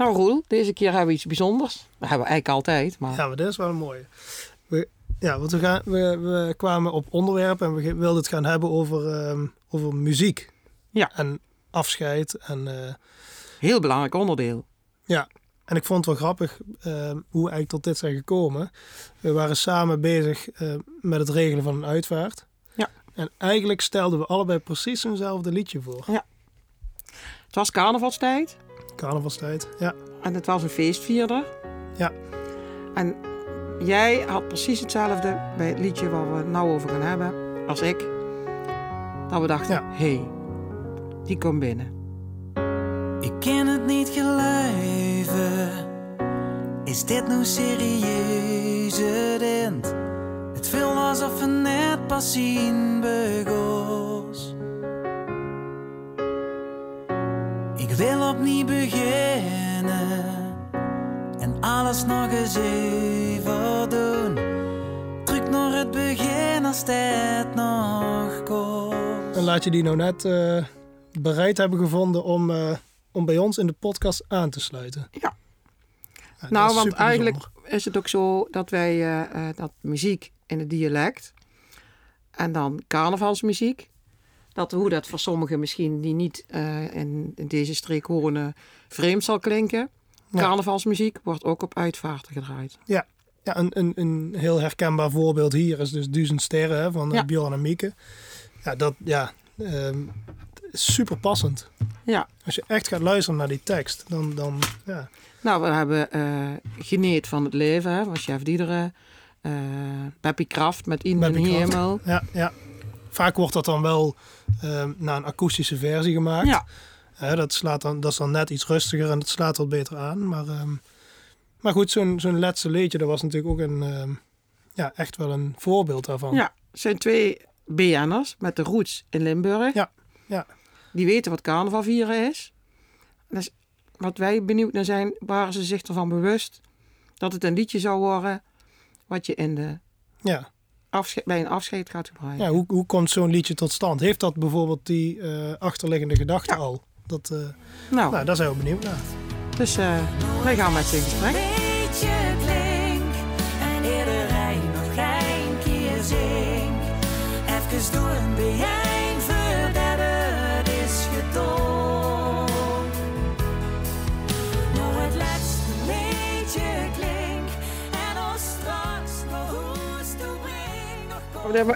Nou Roel, deze keer hebben we iets bijzonders. Dat hebben we eigenlijk altijd, maar... Ja, maar dit is wel een mooie. We, ja, want we, gaan, we, we kwamen op onderwerp en we wilden het gaan hebben over, ehm, over muziek. Ja. En afscheid en... eh, Heel belangrijk onderdeel. Ja, en ik vond het wel grappig ehm, hoe we eigenlijk tot dit zijn gekomen. We waren samen bezig eh, met het regelen van een uitvaart. Ja. En eigenlijk stelden we allebei precies eenzelfde liedje voor. Het was carnavalstijd Carnavalstijd, ja. en het was een feestvierder. Ja. En jij had precies hetzelfde bij het liedje waar we het nou over gaan hebben als ik. Dat we dachten, Ja. hé, hey, die komt binnen. Ik kan het niet geloven. Is dit nou serieus het eind? Het voelt alsof we net pas zien begoos. Wil opnieuw beginnen en alles nog eens even doen. Terug naar het begin als het nog komt. En laat je die nou net eh, bereid hebben gevonden om, eh, om bij ons in de podcast aan te sluiten. Ja. nou, want eigenlijk bijzonder. is het ook zo dat wij eh, eh, dat muziek in het dialect en dan carnavalsmuziek, dat hoe dat voor sommigen misschien die niet eh, in, in deze streek horen vreemd zal klinken. Ja. Carnavalsmuziek wordt ook op uitvaarten gedraaid. Ja, een, een, een heel herkenbaar voorbeeld hier is dus Duizend Sterren hè, van eh, Ja. Bjorn en Mieke. Ja, dat ja, ehm, super passend. Ja, Als je echt gaat luisteren naar die tekst, dan, dan ja, nou we hebben eh Geneet van het leven hè, van Chef Diederen, Peppy Kraft met In Kraft. hemel. ja, ja. Vaak wordt dat dan wel ehm, naar een akoestische versie gemaakt. Ja, dat, slaat dan, dat is dan net iets rustiger en het slaat wat beter aan. Maar, ehm, maar goed, zo'n zo'n laatste leedje, dat was natuurlijk ook een, ehm, ja, echt wel een voorbeeld daarvan. ja, het zijn twee BN'ers met de roots in Limburg. Ja, ja. Die weten wat carnaval vieren is. Dus wat wij benieuwd naar zijn, waren ze zich ervan bewust dat het een liedje zou worden wat je in de ja. Afsche- bij een afscheid gaat gebruiken. Ja, hoe, hoe komt zo'n liedje tot stand? Heeft dat bijvoorbeeld die eh, achterliggende gedachte al? Dat, eh, nou, nou, daar zijn we benieuwd naar. dus eh, wij gaan met ze in gesprek. beetje klink en iedereen nog geen keer zing. Even door een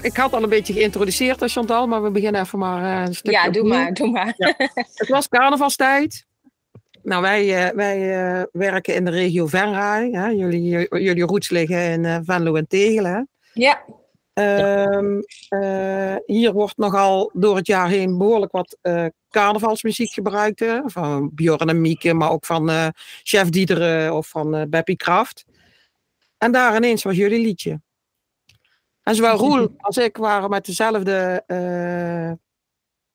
Ik had al een beetje geïntroduceerd, hè, Chantal, maar we beginnen even maar eh, een stukje Ja, doe opnieuw. maar, doe maar. Het was carnavalstijd. Nou, wij, eh, wij eh, werken in de regio Venray. Hè? Jullie, jullie roots liggen in eh, Venlo en Tegelen. Ja, Ehm, eh, hier wordt nogal door het jaar heen behoorlijk wat eh, carnavalsmuziek gebruikt. hè, Van Bjorn en Mieke, maar ook van eh, Chef Diederen of van eh Beppie Kraft. En daar ineens was jullie liedje. En zowel Roel als ik waren met dezelfde eh,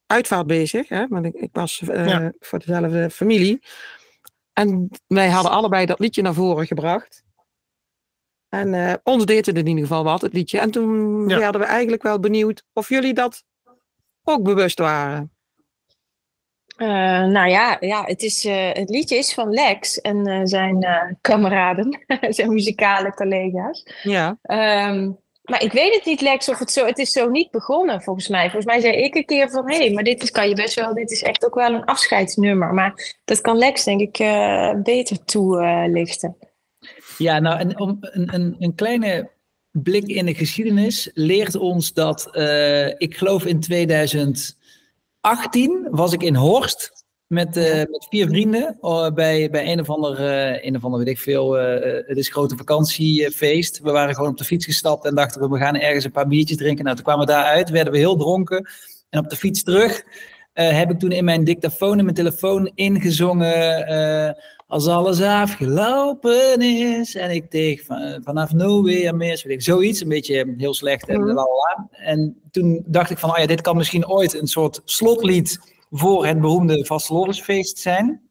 uitvaart bezig. Hè? Want ik, ik was eh, Ja. voor dezelfde familie. En wij hadden allebei dat liedje naar voren gebracht. En eh, ons deed het in ieder geval wat, het liedje. En toen Ja. werden we eigenlijk wel benieuwd of jullie dat ook bewust waren. Eh, nou ja, ja het, is, eh, het liedje is van Lex en eh, zijn eh, kameraden, zijn muzikale collega's. Ja. Ehm, maar ik weet het niet, Lex, of het zo. Het is zo niet begonnen, volgens mij. Volgens mij zei ik een keer van, hé, hey, maar dit is, kan je best wel. Dit is echt ook wel een afscheidsnummer. Maar dat kan Lex, denk ik, eh, beter toelichten. Ja, nou, om een, een, een kleine blik in de geschiedenis leert ons dat, eh, ik geloof in 2018 was ik in Horst met, eh, met vier vrienden eh, bij, bij een of ander, eh, een of ander, weet ik veel, het is grote vakantiefeest. We waren gewoon op de fiets gestapt en dachten we, we gaan ergens een paar biertjes drinken. Nou, toen kwamen we daaruit, werden we heel dronken en op de fiets terug heb ik toen in mijn dictafoon in mijn telefoon ingezongen als alles afgelopen is en ik tegen van, vanaf nu weer mis, weet ik, zoiets, een beetje heel slecht en Mhm. En toen dacht ik van, oh ja, dit kan misschien ooit een soort slotlied voor het beroemde Vastelovensfeest zijn.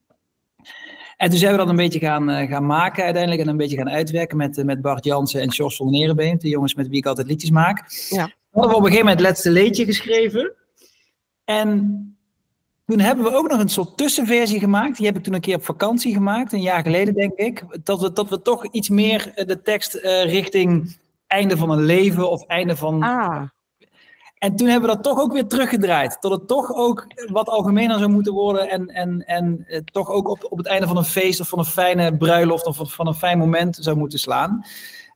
En toen zijn we dat een beetje gaan, eh, gaan maken uiteindelijk en een beetje gaan uitwerken met, eh, met Bart Jansen en Jos van Nerenbeen, de jongens met wie ik altijd liedjes maak. Ja. We hadden op een gegeven moment het laatste leedje geschreven. En toen hebben we ook nog een soort tussenversie gemaakt. Die heb ik toen een keer op vakantie gemaakt, een jaar geleden denk ik. Dat we, dat we toch iets meer eh, de tekst uh, richting einde van een leven of einde van... Ah. En toen hebben we dat toch ook weer teruggedraaid. Tot het toch ook wat algemener zou moeten worden. En, en, en uh, toch ook op, op het einde van een feest of van een fijne bruiloft of van een fijn moment zou moeten slaan.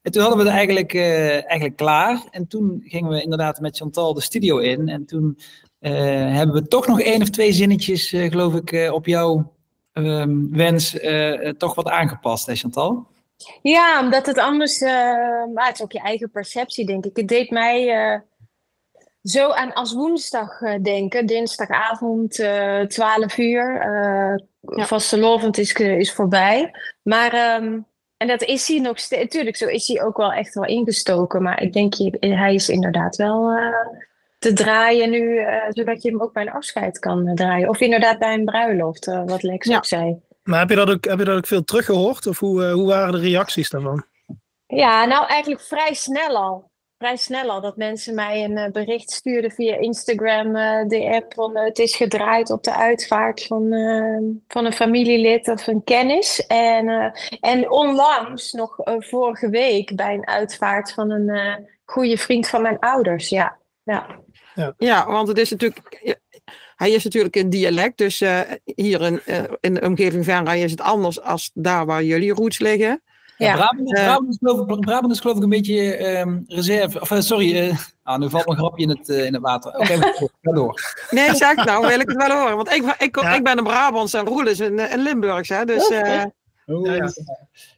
En toen hadden we het eigenlijk, eigenlijk klaar. En toen gingen we inderdaad met Chantal de studio in. En toen uh, hebben we toch nog één of twee zinnetjes, uh, geloof ik, uh, op jouw um, wens toch wat aangepast, hè Chantal? Ja, omdat het anders, maar het is ook je eigen perceptie, denk ik. Het deed mij zo aan als woensdag denken, dinsdagavond, 12 uur. Ja. Vastelovend is, is voorbij. Maar, um, en dat is hij nog steeds, natuurlijk, zo is hij ook wel echt wel ingestoken. Maar ik denk, je, hij is inderdaad wel te draaien nu, uh, zodat je hem ook bij een afscheid kan uh, draaien. Of inderdaad bij een bruiloft, uh, wat Lex ja. ook zei. Maar heb je dat ook, heb je dat ook veel teruggehoord? Of hoe, hoe waren de reacties daarvan? Ja, nou eigenlijk vrij snel al. Vrij snel al dat mensen mij een bericht stuurden via Instagram, de app van het is gedraaid op de uitvaart van, van een familielid of een kennis. En, en onlangs, nog vorige week, bij een uitvaart van een goede vriend van mijn ouders. Ja, ja. Ja. ja, want het is natuurlijk. Hij is natuurlijk een dialect, dus uh, hier in, uh, in de omgeving Venray is het anders als daar waar jullie roots liggen. Ja, Brabant, uh, Brabant, is, geloof ik, Brabant is geloof ik een beetje um, reserve. Of sorry, ah, nu valt mijn grapje in het, in het water. Oké, okay, ga door. Nee, zeg nou, wil ik het wel horen. Want ik, ik, ik, ja. ik ben een Brabants en Roel is een, een Limburgs. Hè, dus, oh, ja,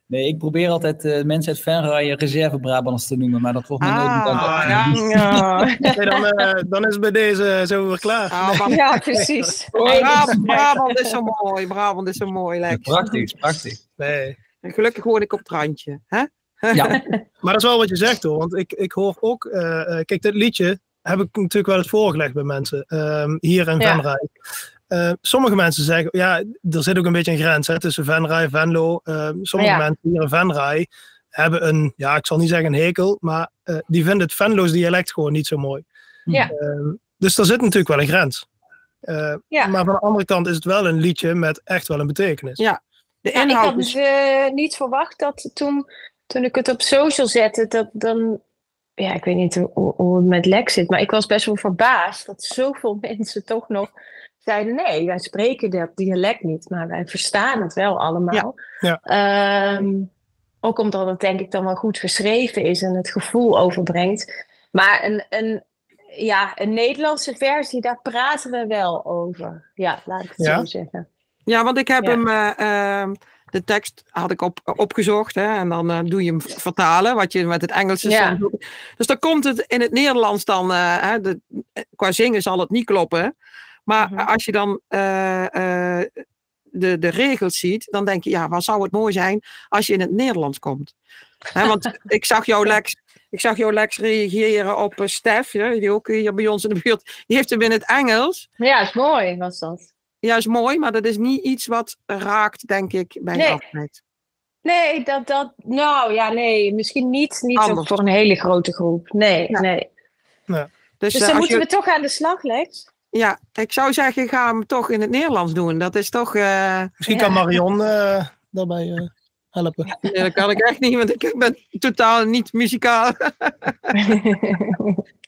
Nee, ik probeer altijd uh, mensen uit Venray reserve Brabants te noemen, maar dat wordt me ah, nooit ja, ja. nee, dan, uh, dan is het bij deze zo weer klaar. Ah, ja, precies. Brabant, Brabant is zo mooi. Brabant is zo mooi. Lekker. Prachtig, prachtig. Nee. En gelukkig woon ik op het randje. Hè? Ja. maar dat is wel wat je zegt hoor. Want ik, ik hoor ook, uh, kijk, dit liedje heb ik natuurlijk wel eens voorgelegd bij mensen. Um, hier in Venray. Uh, sommige mensen zeggen, ja, er zit ook een beetje een grens hè, tussen Venray en Venlo. Uh, sommige ja. mensen hier in Venray hebben een, ja, ik zal niet zeggen een hekel, maar uh, die vinden het Venlo's dialect gewoon niet zo mooi. Ja. dus er zit natuurlijk wel een grens. ja. Maar van de andere kant is het wel een liedje met echt wel een betekenis. Ja, de inhoud ja, ik had dus niet verwacht dat toen, toen ik het op social zette, dat dan ja, ik weet niet hoe, hoe het met Lex zit, maar ik was best wel verbaasd dat zoveel mensen toch nog zeiden nee, wij spreken dat dialect niet, maar wij verstaan het wel allemaal. Ja. ja. Um, ook omdat het denk ik dan wel goed geschreven is en het gevoel overbrengt. Maar een, een, ja, een Nederlandse versie, daar praten we wel over. Ja, laat ik het ja? zo zeggen. Ja, want ik heb hem, uh, uh, de tekst had ik op, opgezocht hè, en dan uh, doe je hem vertalen, wat je met het Engelse ja. doet. Dus dan komt het in het Nederlands dan, hè, de, qua zingen zal het niet kloppen. Maar Mhm. als je dan uh, de, de regels ziet, dan denk je, ja, wat zou het mooi zijn als je in het Nederlands komt. Hè, want ik zag jou Lex, ik zag jou Lex reageren op Stef, die ook hier bij ons in de buurt. Die heeft hem in het Engels. Ja, is mooi was dat. Ja, is mooi, maar dat is niet iets wat raakt, denk ik, bij Nee. een afscheid. Nee, dat, dat, nou ja, nee, misschien niet, niet Anders. voor een hele grote groep. Nee, Ja. nee. Dus, Dus eh, dan moeten je- we toch aan de slag, Lex. Ja, ik zou zeggen, ga hem toch in het Nederlands doen. Dat is toch... eh, Misschien Ja. kan Marion eh, daarbij eh, helpen. nee, dat kan ik echt niet, want ik ben totaal niet muzikaal.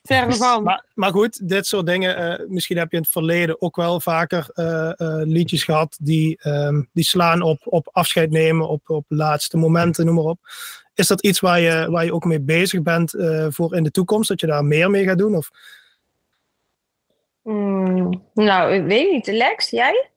Verre van. Maar, maar goed, dit soort dingen. eh, misschien heb je in het verleden ook wel vaker eh, eh, liedjes gehad die, ehm, die slaan op, op afscheid nemen, op, op laatste momenten, noem maar op. Is dat iets waar je, waar je ook mee bezig bent eh, voor in de toekomst? Dat je daar meer mee gaat doen? Of? Hmm, nou, ik weet niet. Lex, jij?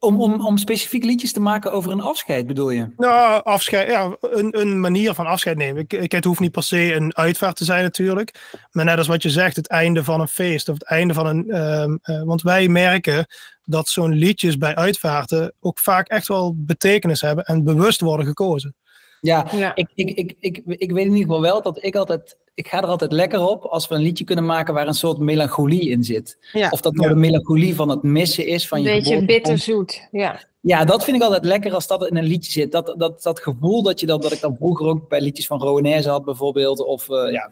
Om, om, om specifiek liedjes te maken over een afscheid, bedoel je? Nou, afscheid, ja, een, een manier van afscheid nemen. Ik, ik, het hoeft niet per se een uitvaart te zijn natuurlijk. Maar net als wat je zegt, het einde van een feest of het einde van een... ehm, eh, want wij merken dat zo'n liedjes bij uitvaarten ook vaak echt wel betekenis hebben en bewust worden gekozen. Ja, Ja. ik, ik, ik, ik, ik weet in ieder geval wel dat ik altijd... Ik ga er altijd lekker op als we een liedje kunnen maken waar een soort melancholie in zit. Ja. Of dat nou de melancholie van het missen is van Een je beetje geboorte. bitterzoet. Ja. Ja, dat vind ik altijd lekker als dat in een liedje zit. Dat, dat, dat gevoel dat, je dat, dat ik dan vroeger ook bij liedjes van Rowanese had bijvoorbeeld. Of eh, ja,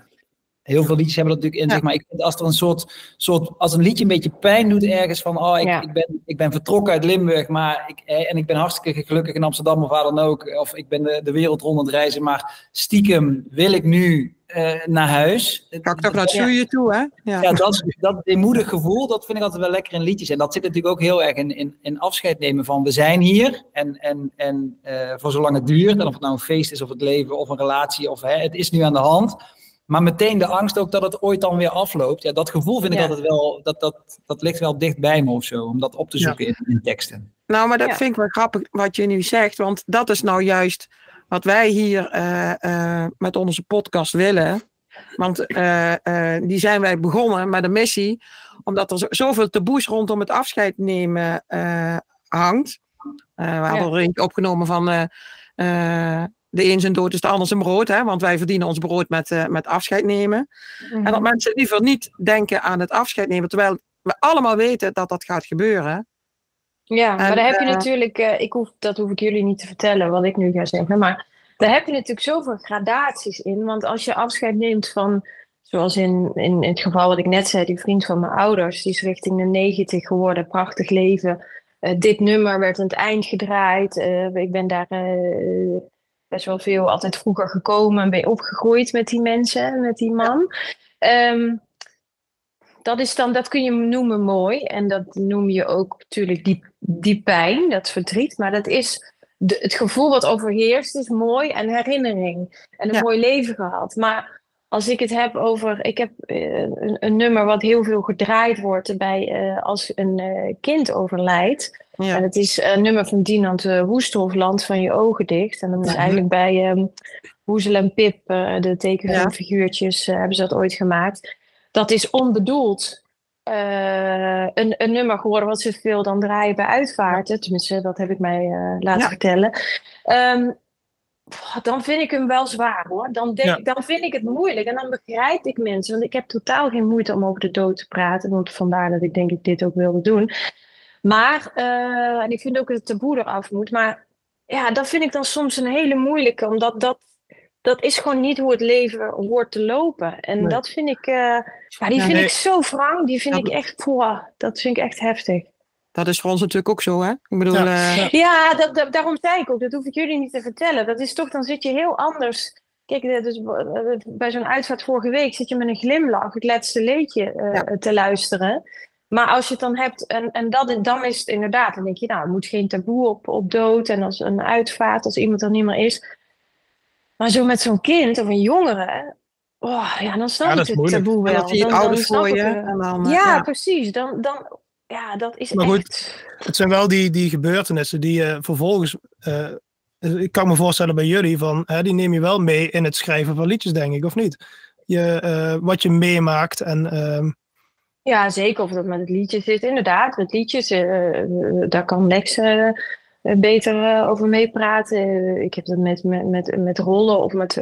Heel veel liedjes hebben dat natuurlijk in zich, maar ik vind als er een soort, soort, als een liedje een beetje pijn doet ergens van, oh, ik, Ja. ik, ben, ik ben vertrokken uit Limburg, maar ik, eh, en ik ben hartstikke gelukkig in Amsterdam of waar dan ook, of ik ben de, de wereld rond aan het reizen, maar stiekem wil ik nu eh, naar huis. Ga ik toch naar zuur toe, hè? Ja. Ja, dat, dat deemoedig gevoel, dat vind ik altijd wel lekker in liedjes. En dat zit natuurlijk ook heel erg in, in, in afscheid nemen van we zijn hier. En, en, en eh, voor zolang het duurt, en of het nou een feest is of het leven of een relatie, of hè, het is nu aan de hand. Maar meteen de angst ook dat het ooit dan weer afloopt. Ja, dat gevoel vind ik Ja. altijd wel, dat, dat, dat ligt wel dicht bij me of zo, om dat op te Ja. zoeken in, in teksten. Nou, maar dat Ja. vind ik wel grappig wat je nu zegt. Want dat is nou juist wat wij hier eh, eh, met onze podcast willen. Want eh, eh, die zijn wij begonnen met een missie. Omdat er zo- zoveel taboes rondom het afscheid nemen eh, hangt. Eh, we hadden er eentje opgenomen van... de een zijn dood is de ander zijn brood. Hè? Want wij verdienen ons brood met, eh, met afscheid nemen. Mhm. En dat mensen liever niet denken aan het afscheid nemen. Terwijl we allemaal weten dat dat gaat gebeuren. Ja, maar daar heb je eh, natuurlijk, eh, ik hoef, dat hoef ik jullie niet te vertellen wat ik nu ga zeggen, maar daar heb je natuurlijk zoveel gradaties in. Want als je afscheid neemt van, zoals in, in, het geval wat ik net zei, die vriend van mijn ouders, die is richting de 90 geworden, prachtig leven. Dit nummer werd aan het eind gedraaid. Ik ben daar best wel veel altijd vroeger gekomen en ben opgegroeid met die mensen, met die man. Ehm, dat, is dan, dat kun je noemen mooi. En dat noem je ook natuurlijk die, die pijn, dat verdriet. Maar dat is de, het gevoel wat overheerst, is mooi en herinnering. En een Ja. mooi leven gehad. Maar als ik het heb over. Ik heb eh, een, een nummer wat heel veel gedraaid wordt bij, eh, als een eh, kind overlijdt. Ja. En het is een nummer van Dinant uh, Woesthofland van je ogen dicht. En dat is eigenlijk bij ehm Hoezel en Pip, eh, de tekenfilmfiguurtjes, eh, hebben ze dat ooit gemaakt. Dat is onbedoeld eh, een, een nummer geworden wat ze veel dan draaien bij uitvaarten. Tenminste, dat heb ik mij eh, laten Ja. vertellen. Ehm, dan vind ik hem wel zwaar hoor. Dan, denk, Ja. dan vind ik het moeilijk en dan begrijp ik mensen. Want ik heb totaal geen moeite om over de dood te praten. Want vandaar dat ik denk ik dit ook wilde doen. Maar, eh, en ik vind ook dat het taboe eraf moet. Maar ja, dat vind ik dan soms een hele moeilijke. Omdat dat, dat is gewoon niet hoe het leven hoort te lopen. En Nee. dat vind ik, eh, ja, die Ja, vind nee. ik zo wrang. Die vind Ja, ik echt, poeh, dat vind ik echt heftig. Dat is voor ons natuurlijk ook zo, hè? Ik bedoel, Ja. eh, dat, dat- daarom zei ik ook, dat hoef ik jullie niet te vertellen. Dat is toch, dan zit je heel anders. Kijk, dus, bij zo'n uitvaart vorige week zit je met een glimlach het laatste leedje eh, Ja. te luisteren. Maar als je het dan hebt, en, en dat, dan is het inderdaad, dan denk je, nou, er moet geen taboe op, op dood. En als een uitvaart, als iemand er niet meer is. Maar zo met zo'n kind of een jongere, oh, ja, dan snap Ja, ik het moeilijk. taboe en wel. dan zie je het Dan- dan ouders voor je. het. En dan, eh, Ja, ja. precies. Dan, dan, ja, dat is Maar goed, echt... Het zijn wel die, die gebeurtenissen die je vervolgens. eh, ik kan me voorstellen bij jullie van. Hè, die neem je wel mee in het schrijven van liedjes, denk ik, of niet? Je, eh, wat je meemaakt en. ehm, Ja, zeker of dat met het liedje zit. Inderdaad, met liedjes, eh, eh, daar kan Lex eh, beter over meepraten. Ik heb dat met, met, met, met rollen of met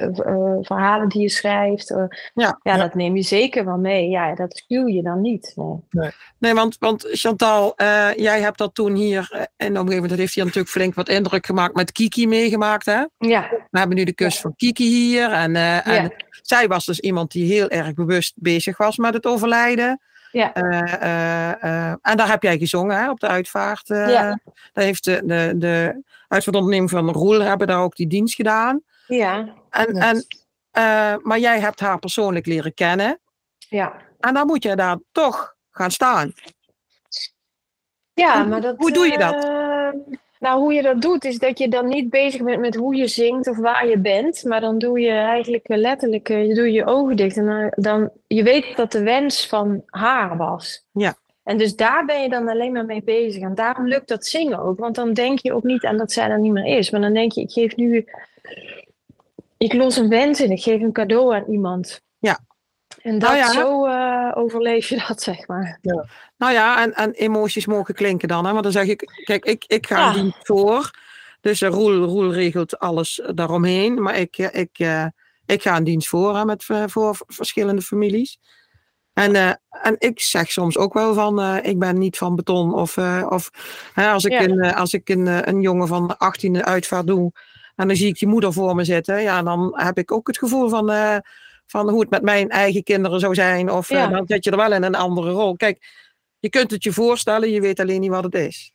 verhalen die je schrijft. Ja. ja, dat neem je zeker wel mee. Ja, dat schuw je dan niet. Nee. Nee, want, want Chantal, jij hebt dat toen hier eh, in de omgeving, dat heeft hier natuurlijk flink wat indruk gemaakt met Kiki meegemaakt, hè? Ja, We hebben nu de kus van Kiki hier. En, en Ja. zij was dus iemand die heel erg bewust bezig was met het overlijden. Ja. Eh, eh, eh, en daar heb jij gezongen hè, op de uitvaart. eh. Ja. Daar heeft de, de, de uitvaartonderneming van Roel hebben daar ook die dienst gedaan. ja, En, en, eh, maar jij hebt haar persoonlijk leren kennen. ja. En dan moet je daar toch gaan staan. Ja, Hoe- maar dat, hoe doe je dat? Nou, hoe je dat doet, is dat je dan niet bezig bent met hoe je zingt of waar je bent. Maar dan doe je eigenlijk letterlijk, eh, je doe je ogen dicht. En dan, dan, je weet dat de wens van haar was. Ja. En dus daar ben je dan alleen maar mee bezig. En daarom lukt dat zingen ook. Want dan denk je ook niet aan dat zij er niet meer is. Maar dan denk je, ik geef nu... Ik los een wens in. Ik geef een cadeau aan iemand. Ja. En dat Nou ja. zo eh, overleef je dat, zeg maar. Nou ja, en, en emoties mogen klinken dan. Hè? Want dan zeg ik, kijk, ik, ik ga Ja. die voor. Dus eh, Roel, Roel regelt alles daaromheen. Maar ik, eh, ik, eh, ik ga een dienst voor hè, met, eh, voor verschillende families. En, eh, en ik zeg soms ook wel van, eh, ik ben niet van beton. Of, eh, of hè, als ik, Ja. een, eh, als ik een, eh, een jongen van 18 uitvaart doe. En dan zie ik die moeder voor me zitten. Ja, dan heb ik ook het gevoel van, eh, van hoe het met mijn eigen kinderen zou zijn. Of eh, Ja. dan zit je er wel in een andere rol. Kijk, je kunt het je voorstellen, je weet alleen niet wat het is.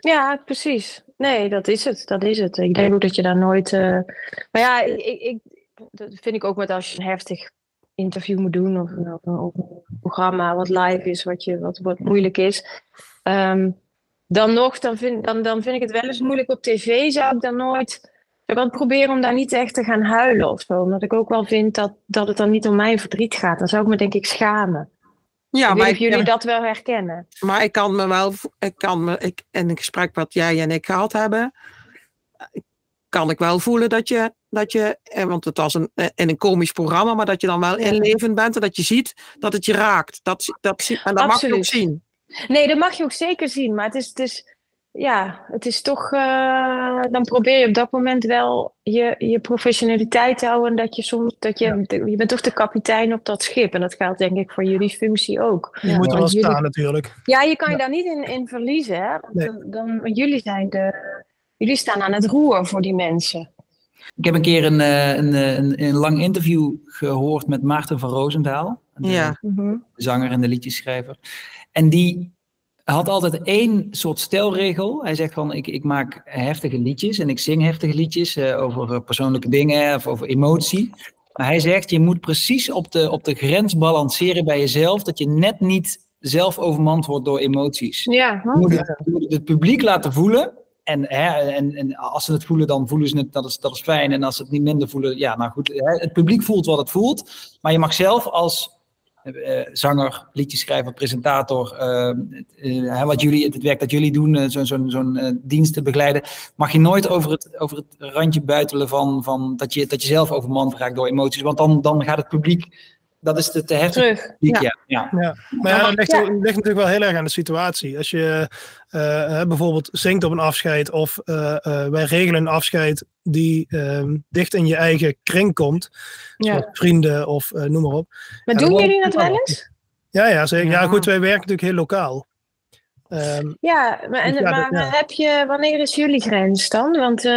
Ja, precies. Nee, dat is het. Dat is het. Ik denk ook dat je daar nooit. eh, Maar ja, ik, ik, dat vind ik ook met als je een heftig interview moet doen of een programma wat live is, wat, je, wat, wat moeilijk is. Ehm, dan nog, dan vind, dan, dan vind ik het wel eens moeilijk op tv. Zou ik dan nooit. Ik wil proberen om daar niet echt te gaan huilen of zo. Omdat ik ook wel vind dat, dat het dan niet om mijn verdriet gaat. Dan zou ik me denk ik schamen. Ja, ik maar of ik, jullie dat wel herkennen. maar ik kan me wel, ik kan me, ik, in een gesprek wat jij en ik gehad hebben, kan ik wel voelen dat je, dat je eh, want het was een, eh, in een komisch programma, maar dat je dan wel inlevend bent en dat je ziet dat het je raakt. Dat, dat, en dat mag je ook zien. Nee, dat mag je ook zeker zien. Maar het is, het is, ja, het is toch. eh, dan probeer je op dat moment wel je, je professionaliteit te houden. En dat je soms. Dat je, je bent toch de kapitein op dat schip. En dat geldt denk ik voor jullie functie ook. Je moet er wel jullie- staan natuurlijk. Ja, je kan je daar niet in, in verliezen. Hè? Want Nee. Dan, dan, jullie zijn de. Jullie staan aan het roer voor die mensen. Ik heb een keer een, eh, een, eh, een, een lang interview gehoord met Maarten van Roosendaal. De Ja. Mhm. zanger en de liedjeschrijver. En die had altijd één soort stelregel. Hij zegt van, ik, ik maak heftige liedjes en ik zing heftige liedjes eh, over eh, persoonlijke dingen of over emotie. Maar hij zegt, je moet precies op de, op de grens balanceren bij jezelf, dat je net niet zelf overmand wordt door emoties. Ja, Je moet het, je moet het publiek laten voelen. En, hè, en, en als ze het voelen, dan voelen ze het, dat is, dat is fijn. En als ze het niet minder voelen, ja, nou goed. Hè, het publiek voelt wat het voelt. Maar je mag zelf als zanger, liedjeschrijver, presentator, eh, eh, wat jullie, het werk dat jullie doen, eh, zo'n zo'n zo'n eh, dienst te begeleiden, mag je nooit over het, over het randje buitelen van, van dat, je, dat je zelf overmand raakt door emoties. Want dan, dan gaat het publiek, dat is te, te heftig. ja. Ja. Ja, maar ja, dat ligt, natuurlijk wel heel erg aan de situatie. Als je eh, eh, bijvoorbeeld zingt op een afscheid of eh, eh, wij regelen een afscheid die ehm, dicht in je eigen kring komt, Ja. zoals vrienden of eh, noem maar op. Maar Ja, doen jullie dat wel eens? Ja, ja, zeker. Ja, Ja. goed, wij werken natuurlijk heel lokaal. Ehm, Ja, maar, en, Dus ja, maar dat- heb je, wanneer is jullie grens dan? Want eh,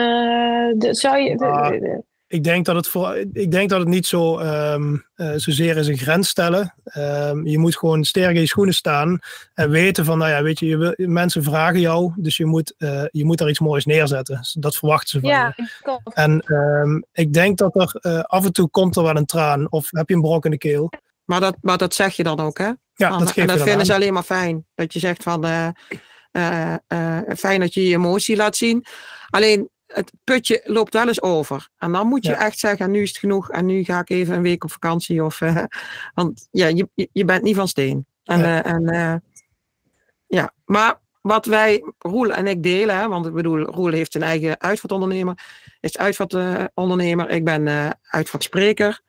de, zou je. de- Ah. de- de- ik, denk dat het voor, ik denk dat het niet zo, ehm eh, zozeer is een grens stellen. Ehm, je moet gewoon sterk in je schoenen staan en weten van, nou ja, weet je, je wil, mensen vragen jou, dus je moet, eh, je moet daar iets moois neerzetten. Dat verwachten ze van je. En ehm, ik denk dat er eh, af en toe komt er wel een traan of heb je een brok in de keel. Maar dat, maar dat zeg je dan ook, hè? Ja, Van, dat geeft en dat vinden aan. ze alleen maar fijn. Dat je zegt van, eh, eh, eh, fijn dat je je emotie laat zien. Alleen, het putje loopt wel eens over. En dan moet je Ja. echt zeggen, nu is het genoeg. En nu ga ik even een week op vakantie. Of, eh, want ja, je, je- bent niet van steen. En, Ja. eh, en eh, ja, maar wat wij, Roel en ik delen, hè, want ik bedoel, Roel heeft een eigen uitvaartondernemer, is uitvaartondernemer, ik ben eh uitvaartspreker.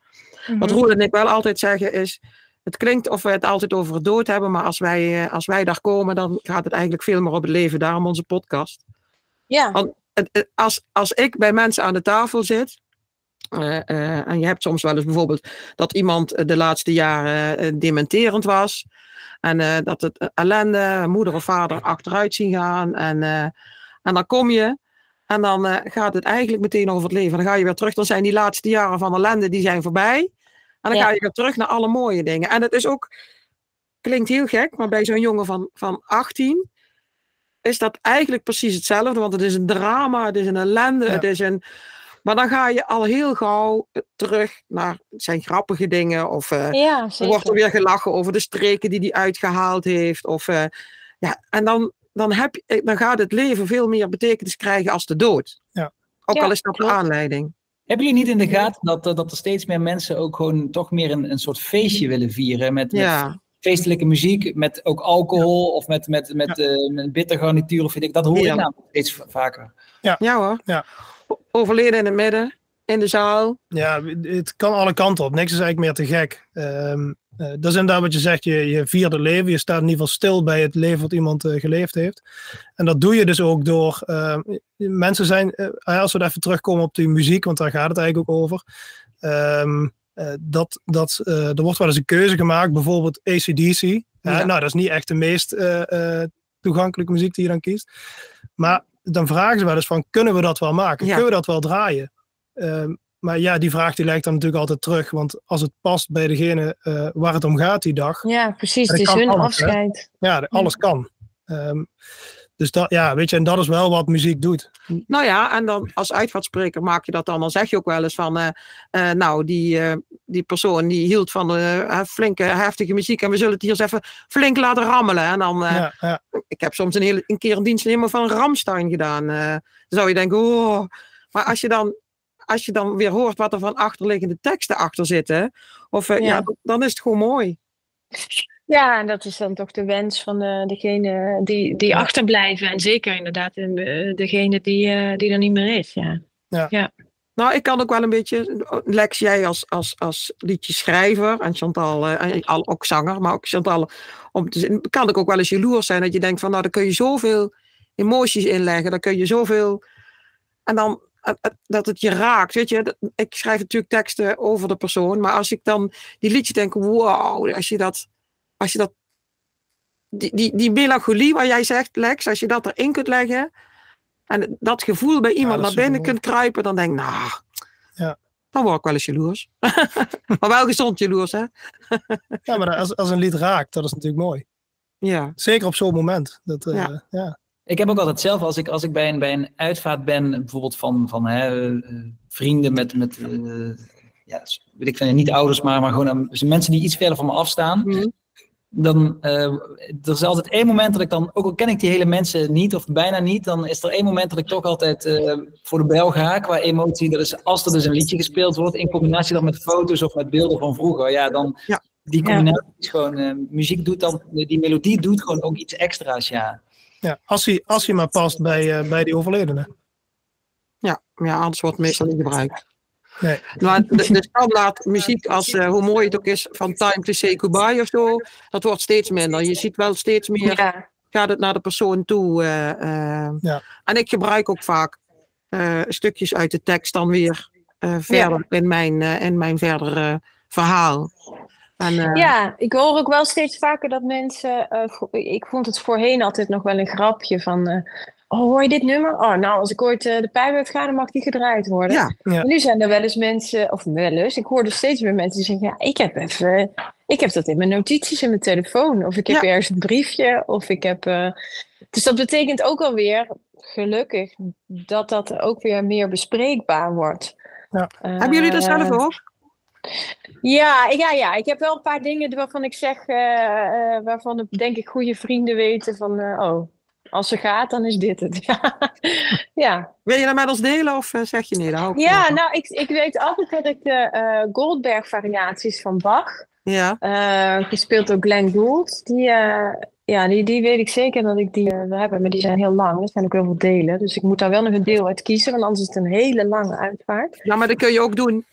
Wat Mhm. Roel en ik wel altijd zeggen is, het klinkt of we het altijd over het dood hebben, maar als wij, eh, als wij daar komen, dan gaat het eigenlijk veel meer op het leven. Daarom onze podcast. Ja, Want als, als ik bij mensen aan de tafel zit, eh, eh, en je hebt soms wel eens bijvoorbeeld dat iemand eh, de laatste jaren dementerend was, en dat het ellende, moeder of vader achteruit zien gaan, en, en dan kom je. En dan gaat het eigenlijk meteen over het leven. Dan ga je weer terug. Dan zijn die laatste jaren van ellende die zijn voorbij. En dan Ja. ga je weer terug naar alle mooie dingen. En het is ook, klinkt heel gek, maar bij zo'n jongen van, van 18 is dat eigenlijk precies hetzelfde. Want het is een drama, het is een ellende, Ja. het is een... Maar dan ga je al heel gauw eh, terug naar het zijn grappige dingen. Of eh, ja dan wordt er weer gelachen over de streken die hij uitgehaald heeft. Of, eh, ja, en dan, dan, heb je, dan gaat het leven veel meer betekenis krijgen als de dood. Ja. Ook Ja, al is dat de klopt. aanleiding. Hebben jullie niet in de gaten dat, eh, dat er steeds meer mensen ook gewoon toch meer een, een soort feestje willen vieren? Met, met Ja, feestelijke muziek, met ook alcohol of met, met, met, eh, met bitter garnituur of weet ik. Dat hoor Ja. ik namelijk steeds v- vaker. ja hoor. Ja. Overleden in het midden, in de zaal. Ja, het kan alle kanten op. Niks is eigenlijk meer te gek. Ehm eh, dat is inderdaad wat je zegt. Je, je viert het leven. Je staat in ieder geval stil bij het leven wat iemand eh, geleefd heeft. En dat doe je dus ook door. ehm, mensen zijn. als we even terugkomen op die muziek, want daar gaat het eigenlijk ook over. Ehm, eh, dat, dat, eh, er wordt wel eens een keuze gemaakt, bijvoorbeeld ACDC. Ja. Nou, dat is niet echt de meest eh, eh, toegankelijke muziek die je dan kiest. Maar dan vragen ze wel eens van, kunnen we dat wel maken? Ja. Kunnen we dat wel draaien? Ehm, maar ja, die vraag die lijkt dan natuurlijk altijd terug. Want als het past bij degene eh, waar het om gaat die dag. Ja, precies. Het is hun alles, hè? afscheid. Ja, alles kan. Ehm, dus dat, ja, weet je, en dat is wel wat muziek doet. Nou ja, en dan als uitvaartspreker maak je dat dan. Dan zeg je ook wel eens van, eh, eh, nou, die, eh, die persoon die hield van eh, flinke, heftige muziek. En we zullen het hier eens even flink laten rammelen. En dan, eh, Ja, ja, ik heb soms een, hele, een keer een dienst helemaal van Ramstein gedaan. eh, dan zou je denken, oh. Maar als je dan, als je dan weer hoort wat er van achterliggende teksten achter zitten. Of, ja. Ja. dan is het gewoon mooi. Ja, en dat is dan toch de wens van de, degene die, die achterblijven. En zeker inderdaad eh, degene die, eh, die er niet meer is. Ja. Nou, ik kan ook wel een beetje, Lex, jij als, als, als liedjeschrijver en Chantal, eh, en al, ook zanger, maar ook Chantal, om te, kan ik ook wel eens jaloers zijn dat je denkt van, nou, daar kun je zoveel emoties inleggen, daar kun je zoveel, en dan eh, eh, dat het je raakt, weet je, ik schrijf natuurlijk teksten over de persoon, maar als ik dan die liedjes denk, wow, als je dat, als je dat, die, die, die melancholie waar jij zegt, Lex, als je dat erin kunt leggen, en dat gevoel bij iemand naar binnen kunt kruipen, dan denk ik, nou, Ja. dan word ik wel eens jaloers. maar wel gezond jaloers, hè? ja maar als, als een lied raakt, dat is natuurlijk mooi. Ja. Zeker op zo'n moment. Dat, eh, Ja. ja. Ik heb ook altijd zelf, als ik, als ik bij, een, bij een uitvaart ben, bijvoorbeeld van, van hè, eh, vrienden met, met eh, ja, weet ik veel, niet ouders, maar, maar gewoon mensen die iets verder van me afstaan. Mhm. Dan, eh, er is altijd één moment dat ik dan, ook al ken ik die hele mensen niet of bijna niet, dan is er één moment dat ik toch altijd eh, voor de bel ga qua emotie. Dat is als er dus een liedje gespeeld wordt, in combinatie dan met foto's of met beelden van vroeger. Ja, dan Ja. die combinatie is gewoon, eh, muziek doet dan, die melodie doet gewoon ook iets extra's, ja. Ja, als, hij, als hij maar past bij, eh, bij die overledene. Ja, ja, anders wordt het meestal niet gebruikt. Nee. Maar de, de standaard muziek, als, eh, hoe mooi het ook is, van Time to Say Goodbye of zo, dat wordt steeds minder. Je ziet wel steeds meer, Ja. gaat het naar de persoon toe. eh, eh. Ja. En ik gebruik ook vaak eh, stukjes uit de tekst dan weer eh, verder in, mijn, eh, in mijn verdere verhaal. En, eh, Ja, ik hoor ook wel steeds vaker dat mensen. eh, ik vond het voorheen altijd nog wel een grapje van. eh, oh, hoor je dit nummer? Oh, nou, als ik ooit eh, de pijp uitga, dan mag die gedraaid worden. Ja. Nu zijn er wel eens mensen, of wel eens, ik hoor er steeds meer mensen die zeggen: ja, ik heb even. Ik heb dat in mijn notities in mijn telefoon. Of ik heb Ja. ergens een briefje. Of ik heb. eh, dus dat betekent ook alweer, gelukkig, dat dat ook weer meer bespreekbaar wordt. Ja. Hebben jullie dat zelf ook? ja, ja, ja, ik heb wel een paar dingen waarvan ik zeg, waarvan denk ik goede vrienden weten van, eh, oh, als ze gaat, dan is dit het. ja, ja. Wil je dat met ons delen of eh, zeg je nee? Daar hou ik ja nou, ik, ik weet altijd dat ik de eh, Goldberg-variaties van Bach, Ja, eh, gespeeld door Glenn Gould, die, ja, die, die weet ik zeker dat ik die wil hebben, maar die zijn heel lang. Er zijn ook heel veel delen, dus ik moet daar wel nog een deel uit kiezen, want anders is het een hele lange uitvaart. ja, maar dat kun je ook doen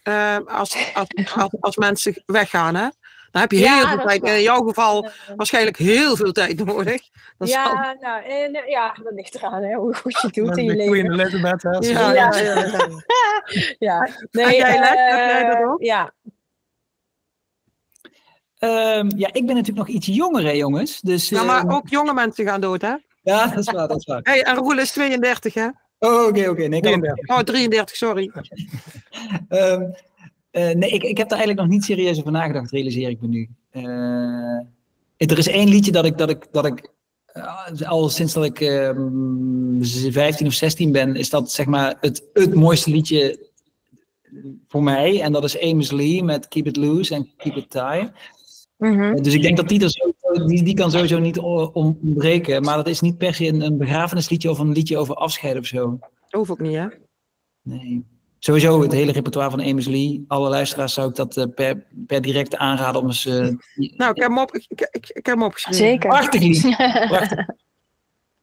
als, als, als, als mensen weggaan, hè? Dan heb je Ja, heel veel dat is tijd. waar. In jouw geval Eh, waarschijnlijk heel veel tijd nodig. Dat ja, nou, en, eh, ja, dat ligt eraan hè, hoe goed je het doet in je de leven. Queen Elizabeth. Hè, Ja, Ja. ja, ja, ja. Ja, En nee, jij, eh, jij dat ook? Ja, Ehm, ja, ik ben natuurlijk nog iets jonger, hè, jongens. Dus, Ja, maar ehm, ook jonge mensen gaan dood, hè? ja, dat is waar, dat is waar. Hey, en Roel is 32, hè? Oh, oké, oké. Nee, kan- 33. Oh, 33, sorry. Ehm, eh, nee, ik, ik heb daar eigenlijk nog niet serieus over nagedacht, realiseer ik me nu. Eh, er is één liedje dat ik, dat ik, dat ik eh, al sinds dat ik ehm, 15 of 16 ben, is dat zeg maar het, het mooiste liedje voor mij. En dat is Amos Lee met Keep It Loose en Keep It Tight. Mhm. Dus ik denk dat die, er sowieso, die, die kan sowieso niet ontbreken. Maar dat is niet per se een, een begrafenisliedje of een liedje over afscheid of zo. Hoeft ook niet, hè? Nee. Sowieso het hele repertoire van Amos Lee. Alle luisteraars zou ik dat eh, per, per direct aanraden om eens... eh, Nou, ik heb hem, op, ik, ik, ik, heb hem opgeschreven. Zeker. Prachtig lied. Prachtig.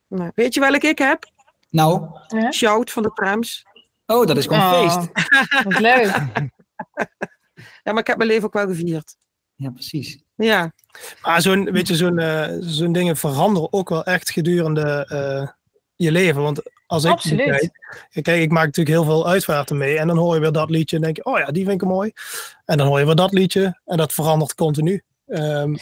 Nou, weet je welke ik heb? Nou, Shout van de Trams. oh, dat is gewoon Oh. feest. Wat leuk. Ja, maar ik heb mijn leven ook wel gevierd. Ja, precies. Ja, Maar zo'n, weet je, zo'n, eh, zo'n dingen veranderen ook wel echt gedurende eh, je leven. Want als ik Absoluut. kijk, kijk, ik maak natuurlijk heel veel uitvaarten mee. En dan hoor je weer dat liedje en denk je, oh ja, die vind ik mooi. En dan hoor je weer dat liedje en dat verandert continu. Ehm,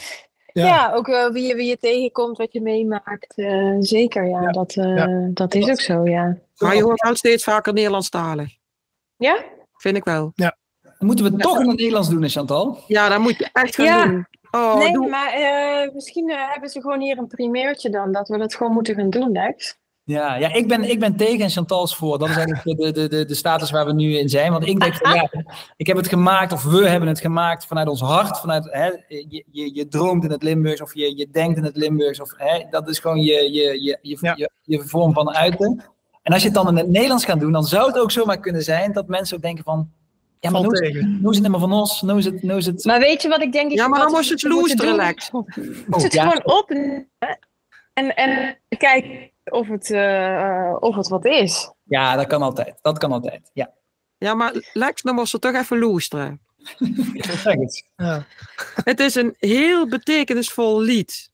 Ja, Ja. ook eh, wie, je, wie je tegenkomt, wat je meemaakt. eh, zeker, ja. Dat, eh, Ja. dat is ook zo, ja. maar je hoort wel steeds vaker Nederlandstalig. Ja? Vind ik wel. Moeten we toch in het Nederlands doen, Chantal? Ja, dat moet je echt gaan Ja. doen. Oh, nee, doe- maar eh, misschien hebben ze gewoon hier een primeurtje dan, dat we dat gewoon moeten gaan doen, Lex. Ja, ja ik, ben, ik ben tegen en Chantal's voor. Dat is eigenlijk de, de, de, de status waar we nu in zijn. Want ik denk van ja, ik heb het gemaakt, of we hebben het gemaakt vanuit ons hart. Vanuit, hè, je, je, je droomt in het Limburgs, of je, je denkt in het Limburgs. Of, hè, dat is gewoon je, je, je, je, Ja. je, je vorm van uiten. En als je het dan in het Nederlands gaat doen, dan zou het ook zomaar kunnen zijn dat mensen ook denken van... Ja, maar Valt nou is, het helemaal van ons, nou is het... Nou is het Maar weet je wat ik denk? Ja, maar dan je het? Lex. Moet het ja. gewoon opnemen en, en kijken of het, eh, of het wat is. ja, dat kan altijd. Dat kan altijd. Ja, Ja, maar Lex, dan moest ze toch even loesteren. zeg het. Ja. Het is een heel betekenisvol lied.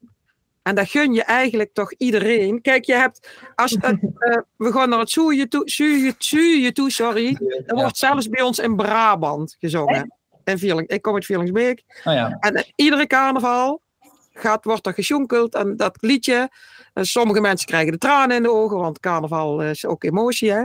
En dat gun je eigenlijk toch iedereen. Kijk, je hebt, als het, eh, we gaan naar het zoeien toe, sorry. Er Ja. wordt zelfs bij ons in Brabant gezongen. In Vierling, ik kom uit Vierlingsbeek. Oh ja. En eh, iedere carnaval gaat, wordt er gesjonkeld. En dat liedje, eh, sommige mensen krijgen de tranen in de ogen, want carnaval is ook emotie. Hè?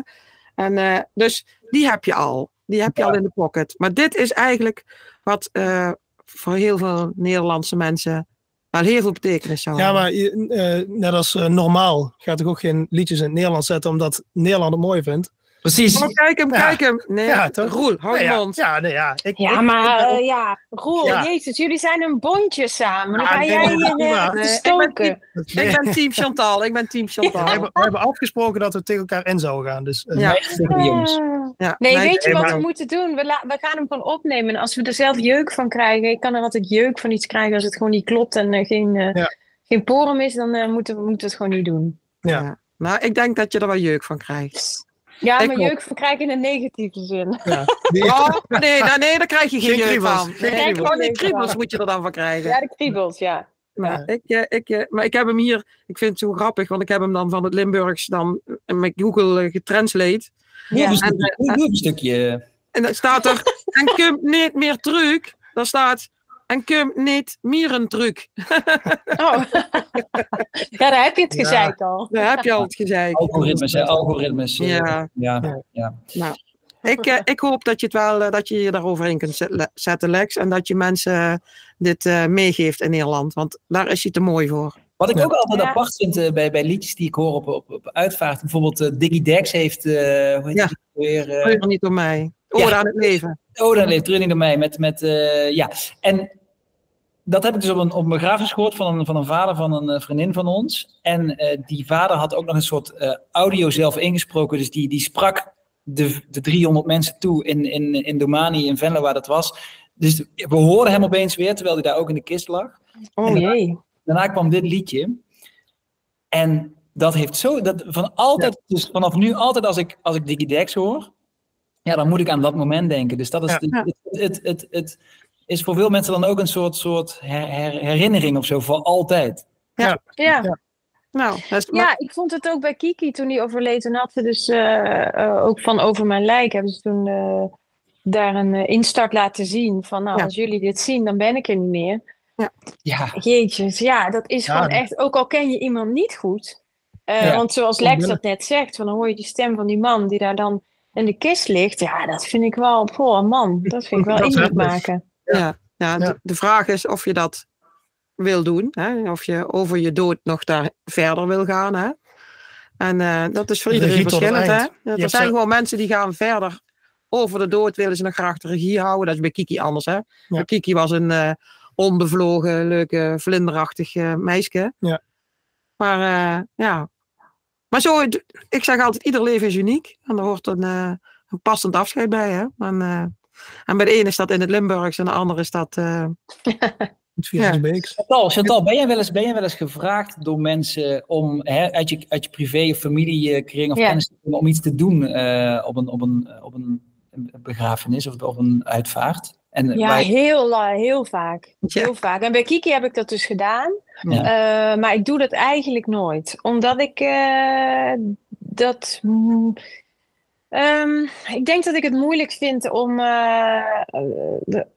En eh, dus die heb je al. Die heb je al in de pocket. Maar dit is eigenlijk wat eh, voor heel veel Nederlandse mensen wel heel veel betekenis zou Ja, hebben. maar je- eh, net als normaal gaat ik ook geen liedjes in het Nederlands zetten omdat Nederland het mooi vindt. Precies. Oh, kijk hem, Ja. kijk hem. Nee, Ja, toch? Roel, hou je ja, mond. Ja, nee, ja. Ik, Ja, ik- maar ik ben eh, ja, Roel, Ja. jezus, jullie zijn een bondje samen. Dan ga nee, jij nee, hier prima. uh, Nee, ik stoken. Ik ben team Chantal, ik ben team Chantal. we, hebben, we hebben afgesproken dat we tegen elkaar in zouden gaan. Dus, eh, Ja. Jongens. Nee, mijn- weet je wat maar- we moeten doen? We, la- we gaan hem gewoon opnemen. En als we er zelf jeuk van krijgen, ik kan er altijd jeuk van iets krijgen als het gewoon niet klopt en eh, geen, eh Ja. geen porum is, dan eh, moeten, we, moeten we het gewoon niet doen. Ja. Ja. Nou, ik denk dat je er wel jeuk van krijgt. Ja, Ik maar jeuk van krijgen in een negatieve zin. ja. Die- Oh, nee, nou, nee, daar krijg je geen, Geen jeuk van. Nee, kriebels. gewoon die Nee, kriebels van. moet je er dan van krijgen. Ja, de kriebels, ja. Maar, ik, eh, ik, eh, maar ik heb hem hier, ik vind het zo grappig, want ik heb hem dan van het Limburgs dan met Google eh, getranslate. Een en, eh, even een stukje. En dan staat er, en komt niet meer terug. Dan staat, en komt niet meer een truc. Oh. ja, daar heb je het Ja. gezegd al. Daar heb je al het gezegd. Algoritmes, hè? Algoritmes. Ja. ja. ja. Ik, eh, ik hoop dat je het wel, eh, dat je je daarover in kunt zetten, Lex. En dat je mensen eh, dit eh, meegeeft in Nederland. Want daar is hij te mooi voor. Wat ik Ja. ook altijd Ja. apart vind bij, bij liedjes die ik hoor op, op, op uitvaart. Bijvoorbeeld eh, Diggy Dex heeft, eh, hoe heet Ja. weer? eh, Treur niet door mij. Ode Ja. aan het leven. Oh, dan leeft Trunning door mij. Met, met, eh, ja. En dat heb ik dus op een, op een begrafenis gehoord van een, van een vader van een eh, vriendin van ons. En eh, die vader had ook nog een soort eh, audio zelf ingesproken. Dus die, die sprak de, de 300 mensen toe in, in, in Domani, in Venlo, waar dat was. Dus we hoorden hem opeens weer, terwijl hij daar ook in de kist lag. Oh jee. Daarna kwam dit liedje. En dat heeft zo, dat van altijd, dus vanaf nu altijd als ik, als ik Diggy Dex hoor, ja, dan moet ik aan dat moment denken. Dus dat is, Ja. het, het, het, het is voor veel mensen dan ook een soort, soort her- her- herinnering of zo, voor altijd. Ja. Nou, dat is, Ja, ik vond het ook bij Kiki toen die overleed. Toen had ze dus eh, eh, ook van Over Mijn Lijk. Hebben ze toen eh, daar een instart laten zien. Van nou, Ja. als jullie dit zien, dan ben ik er niet meer. Ja, Jeetjes, ja, dat is Ja, gewoon echt. Ook al ken je iemand niet goed. eh, Ja. Want zoals Lex dat net zegt, van dan hoor je die stem van die man die daar dan in de kist ligt. Ja, dat vind ik wel, goh man, dat vind ik wel indruk maken. Ja, ja. De, de vraag is of je dat wil doen. Hè? Of je over je dood nog daar verder wil gaan. Hè? En eh, dat is voor De iedereen verschillend. Hè? Er zijn zo- gewoon mensen die gaan verder over de dood. Willen ze nog graag de regie houden. Dat is bij Kiki anders. Hè? Kiki was een eh, onbevlogen, leuke, vlinderachtig eh, meisje. Ja. Maar ja. Maar zo, ik zeg altijd, ieder leven is uniek. En er hoort een, een passend afscheid bij. Hè? En, en bij de ene is dat in het Limburgs en de andere is dat... eh, Het Vierensbeeks. Chantal, Chantal ben, jij wel eens, ben jij wel eens gevraagd door mensen om hè, uit, je, uit je privé of familiekring of Ja. kennis om iets te doen eh, op, een, op, een, op een begrafenis of op een uitvaart? En Ja, wij- heel, la- heel vaak. Ja. Heel vaak. En bij Kiki heb ik dat dus gedaan. Ja. Eh, maar ik doe dat eigenlijk nooit. Omdat ik eh, dat. mm, ehm, ik denk dat ik het moeilijk vind om. eh, eh, de-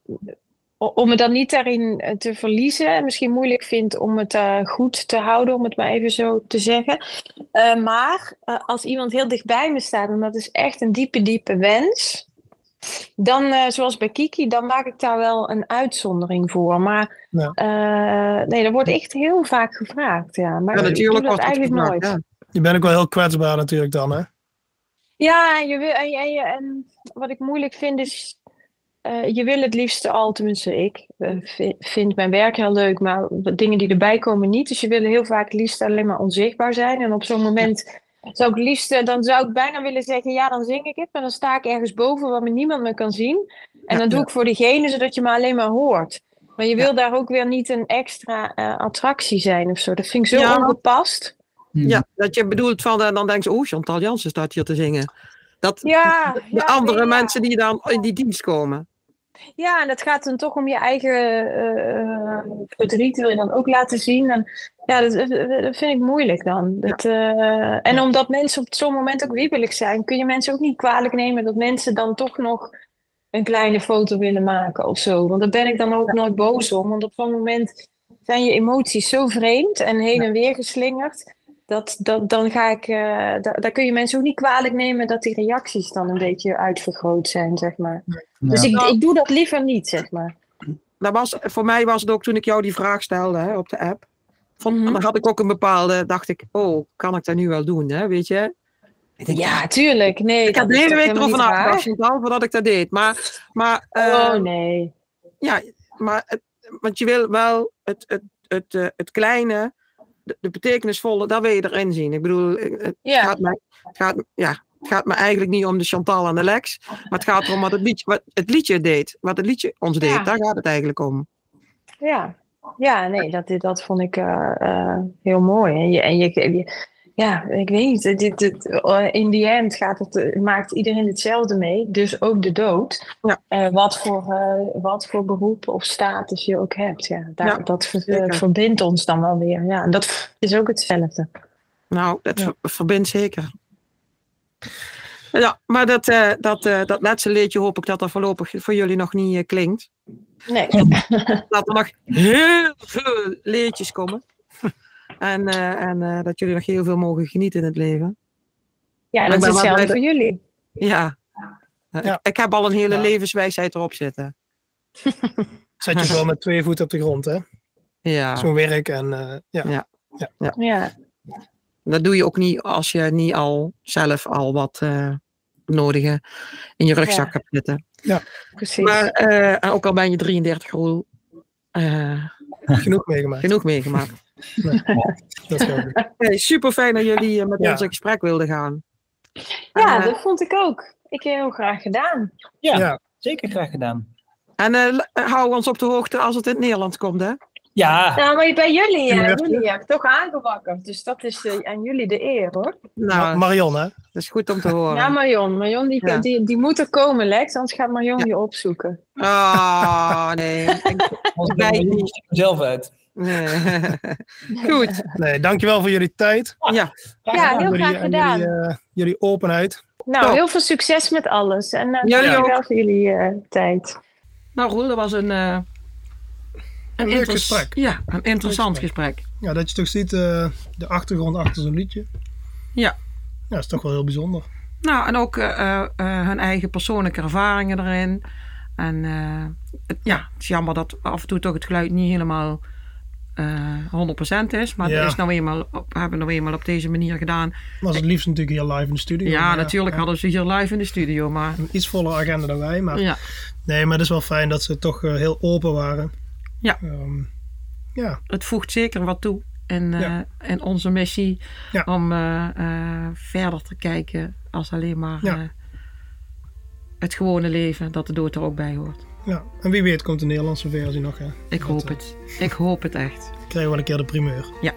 om me dan niet daarin eh, te verliezen. Misschien moeilijk vind om het eh, goed te houden, om het maar even zo te zeggen. Eh, maar als iemand heel dichtbij me staat, en dat is echt een diepe, diepe wens. Dan, eh, zoals bij Kiki, dan maak ik daar wel een uitzondering voor. Maar Ja. eh, nee, dat wordt echt heel vaak gevraagd. Ja, maar Ja, ik natuurlijk doe dat wordt het eigenlijk gevraagd, nooit. ja. Je bent ook wel heel kwetsbaar natuurlijk dan, hè? Ja, je wil, en, en, en wat ik moeilijk vind is, eh, je wil het liefst al, tenminste ik, eh, vi- vind mijn werk heel leuk, maar de dingen die erbij komen niet. Dus je wil heel vaak het liefst alleen maar onzichtbaar zijn. En op zo'n moment zou ik het liefst, eh, dan zou ik bijna willen zeggen, ja, dan zing ik het, maar dan sta ik ergens boven waar me niemand me kan zien. En dan doe ik voor diegene, zodat je me alleen maar hoort. Maar je wil daar ook weer niet een extra eh, attractie zijn of zo. Dat vind ik zo Ja. ongepast. Ja, dat je bedoelt van, eh, dan denken ze, oh, Chantal Jansen staat hier te zingen. Dat Ja, de ja, andere ja. mensen die dan in die dienst komen. Ja, en het gaat dan toch om je eigen eh, eh, verdriet wil je dan ook laten zien. En ja, dat, vind ik moeilijk dan. Dat, eh, en omdat mensen op zo'n moment ook wiebelig zijn, kun je mensen ook niet kwalijk nemen dat mensen dan toch nog een kleine foto willen maken of zo. Want daar ben ik dan ook nooit boos om. Want op zo'n moment zijn je emoties zo vreemd en heen en weer geslingerd. Dat, dat, dan ga ik, eh, daar, daar kun je mensen ook niet kwalijk nemen dat die reacties dan een beetje uitvergroot zijn, zeg maar. Dus ik, ik doe dat liever niet, zeg maar. Dat was, voor mij was het ook toen ik jou die vraag stelde hè, op de app. Van, Mhm. Dan had ik ook een bepaalde, dacht ik, oh, kan ik dat nu wel doen, hè, weet je? Denk, Ja, tuurlijk. Nee, Ik had de hele week erover nagedacht, voordat ik dat deed. Maar, maar, eh, Oh, nee. ja, maar want je wil wel het, het, het, eh, het kleine, de, de betekenisvolle, dat wil je erin zien. Ik bedoel, eh, het, gaat mij, het, gaat, ja, het gaat me eigenlijk niet om de Chantal en de Lex, maar het gaat erom wat het liedje, wat het liedje deed. Wat het liedje ons deed, Ja. daar gaat het eigenlijk om. ja. Ja, nee, dat, dat vond ik eh, eh, heel mooi. En je, en je, je- ja, ik weet niet. Dit, dit, eh, in the end gaat het, eh, maakt iedereen hetzelfde mee. Dus ook de dood. Ja. Eh, wat, voor, wat voor beroep of status je ook hebt. Ja, daar, Ja, dat ver- verbindt ons dan wel weer. Ja, en dat is ook hetzelfde. Nou, dat Ja. verbindt zeker. Ja, maar dat, dat, dat laatste liedje hoop ik dat dat voorlopig voor jullie nog niet klinkt. Nee. Dat er nog heel veel leedjes komen. En, eh, en eh, dat jullie nog heel veel mogen genieten in het leven. Ja, dat is hetzelfde voor jullie. Ja. Ja. Ik, ik heb al een hele Ja. levenswijsheid erop zitten. Zet je wel met twee voeten op de grond, hè? Ja. Zo'n werk en eh, ja. Ja. Ja, Dat doe je ook niet als je niet al zelf al wat eh nodige in je rugzak Ja. hebt zitten. precies. Maar eh, en ook al ben je 33 roel, eh, genoeg meegemaakt. genoeg meegemaakt. Hey, super fijn dat jullie eh, met Ja. ons in gesprek wilden gaan. ja, Eh, dat vond ik ook. Ik heb heel graag gedaan. Ja, Ja. zeker graag gedaan. En eh, l- hou ons op de hoogte als het in het Nederlands komt, hè? Ja, Nou, maar bij jullie, eh, jullie heb ik toch aangewakkerd. Dus dat is eh, aan jullie de eer, hoor. Nou, Ma- Marion, hè? dat is goed om te horen. Ja, Marion. Marion die, Ja. die, die moet er komen, Lex. Anders gaat Marion Ja. je opzoeken. Ah, nee. Ik- zelf uit. Nee. Goed. Nee, dankjewel voor jullie tijd. Ja, Ja, heel graag en gedaan. Jullie, eh, jullie openheid. Nou, Top. heel veel succes met alles. En uh, Jullie dankjewel voor jullie eh, tijd. nou Roel, dat was een, eh, een, leuk gesprek. Ja, een interessant gesprek. Ja, dat je toch ziet eh, de achtergrond achter zo'n liedje. Ja. Ja, dat is toch wel heel bijzonder. Nou, en ook eh, eh, eh, hun eigen persoonlijke ervaringen erin. En eh, het, ja, het is jammer dat af en toe toch het geluid niet helemaal eh 100% is. Maar Ja. dat is nou eenmaal op, hebben we nou eenmaal op deze manier gedaan. Was het liefst natuurlijk hier live in de studio. Ja, maar natuurlijk ja, hadden ze hier live in de studio. Maar Een iets volle agenda dan wij. Maar ja, nee, maar het is wel fijn dat ze toch eh, heel open waren. Ja. Ehm, ja, het voegt zeker wat toe in, eh, in onze missie. Om eh, eh, verder te kijken als alleen maar eh, het gewone leven. Dat de dood er ook bij hoort. Ja. En wie weet komt de Nederlandse versie nog. Hè. Ik hoop eh, het. Ik hoop het echt. Krijgen we wel een keer de primeur. Ja.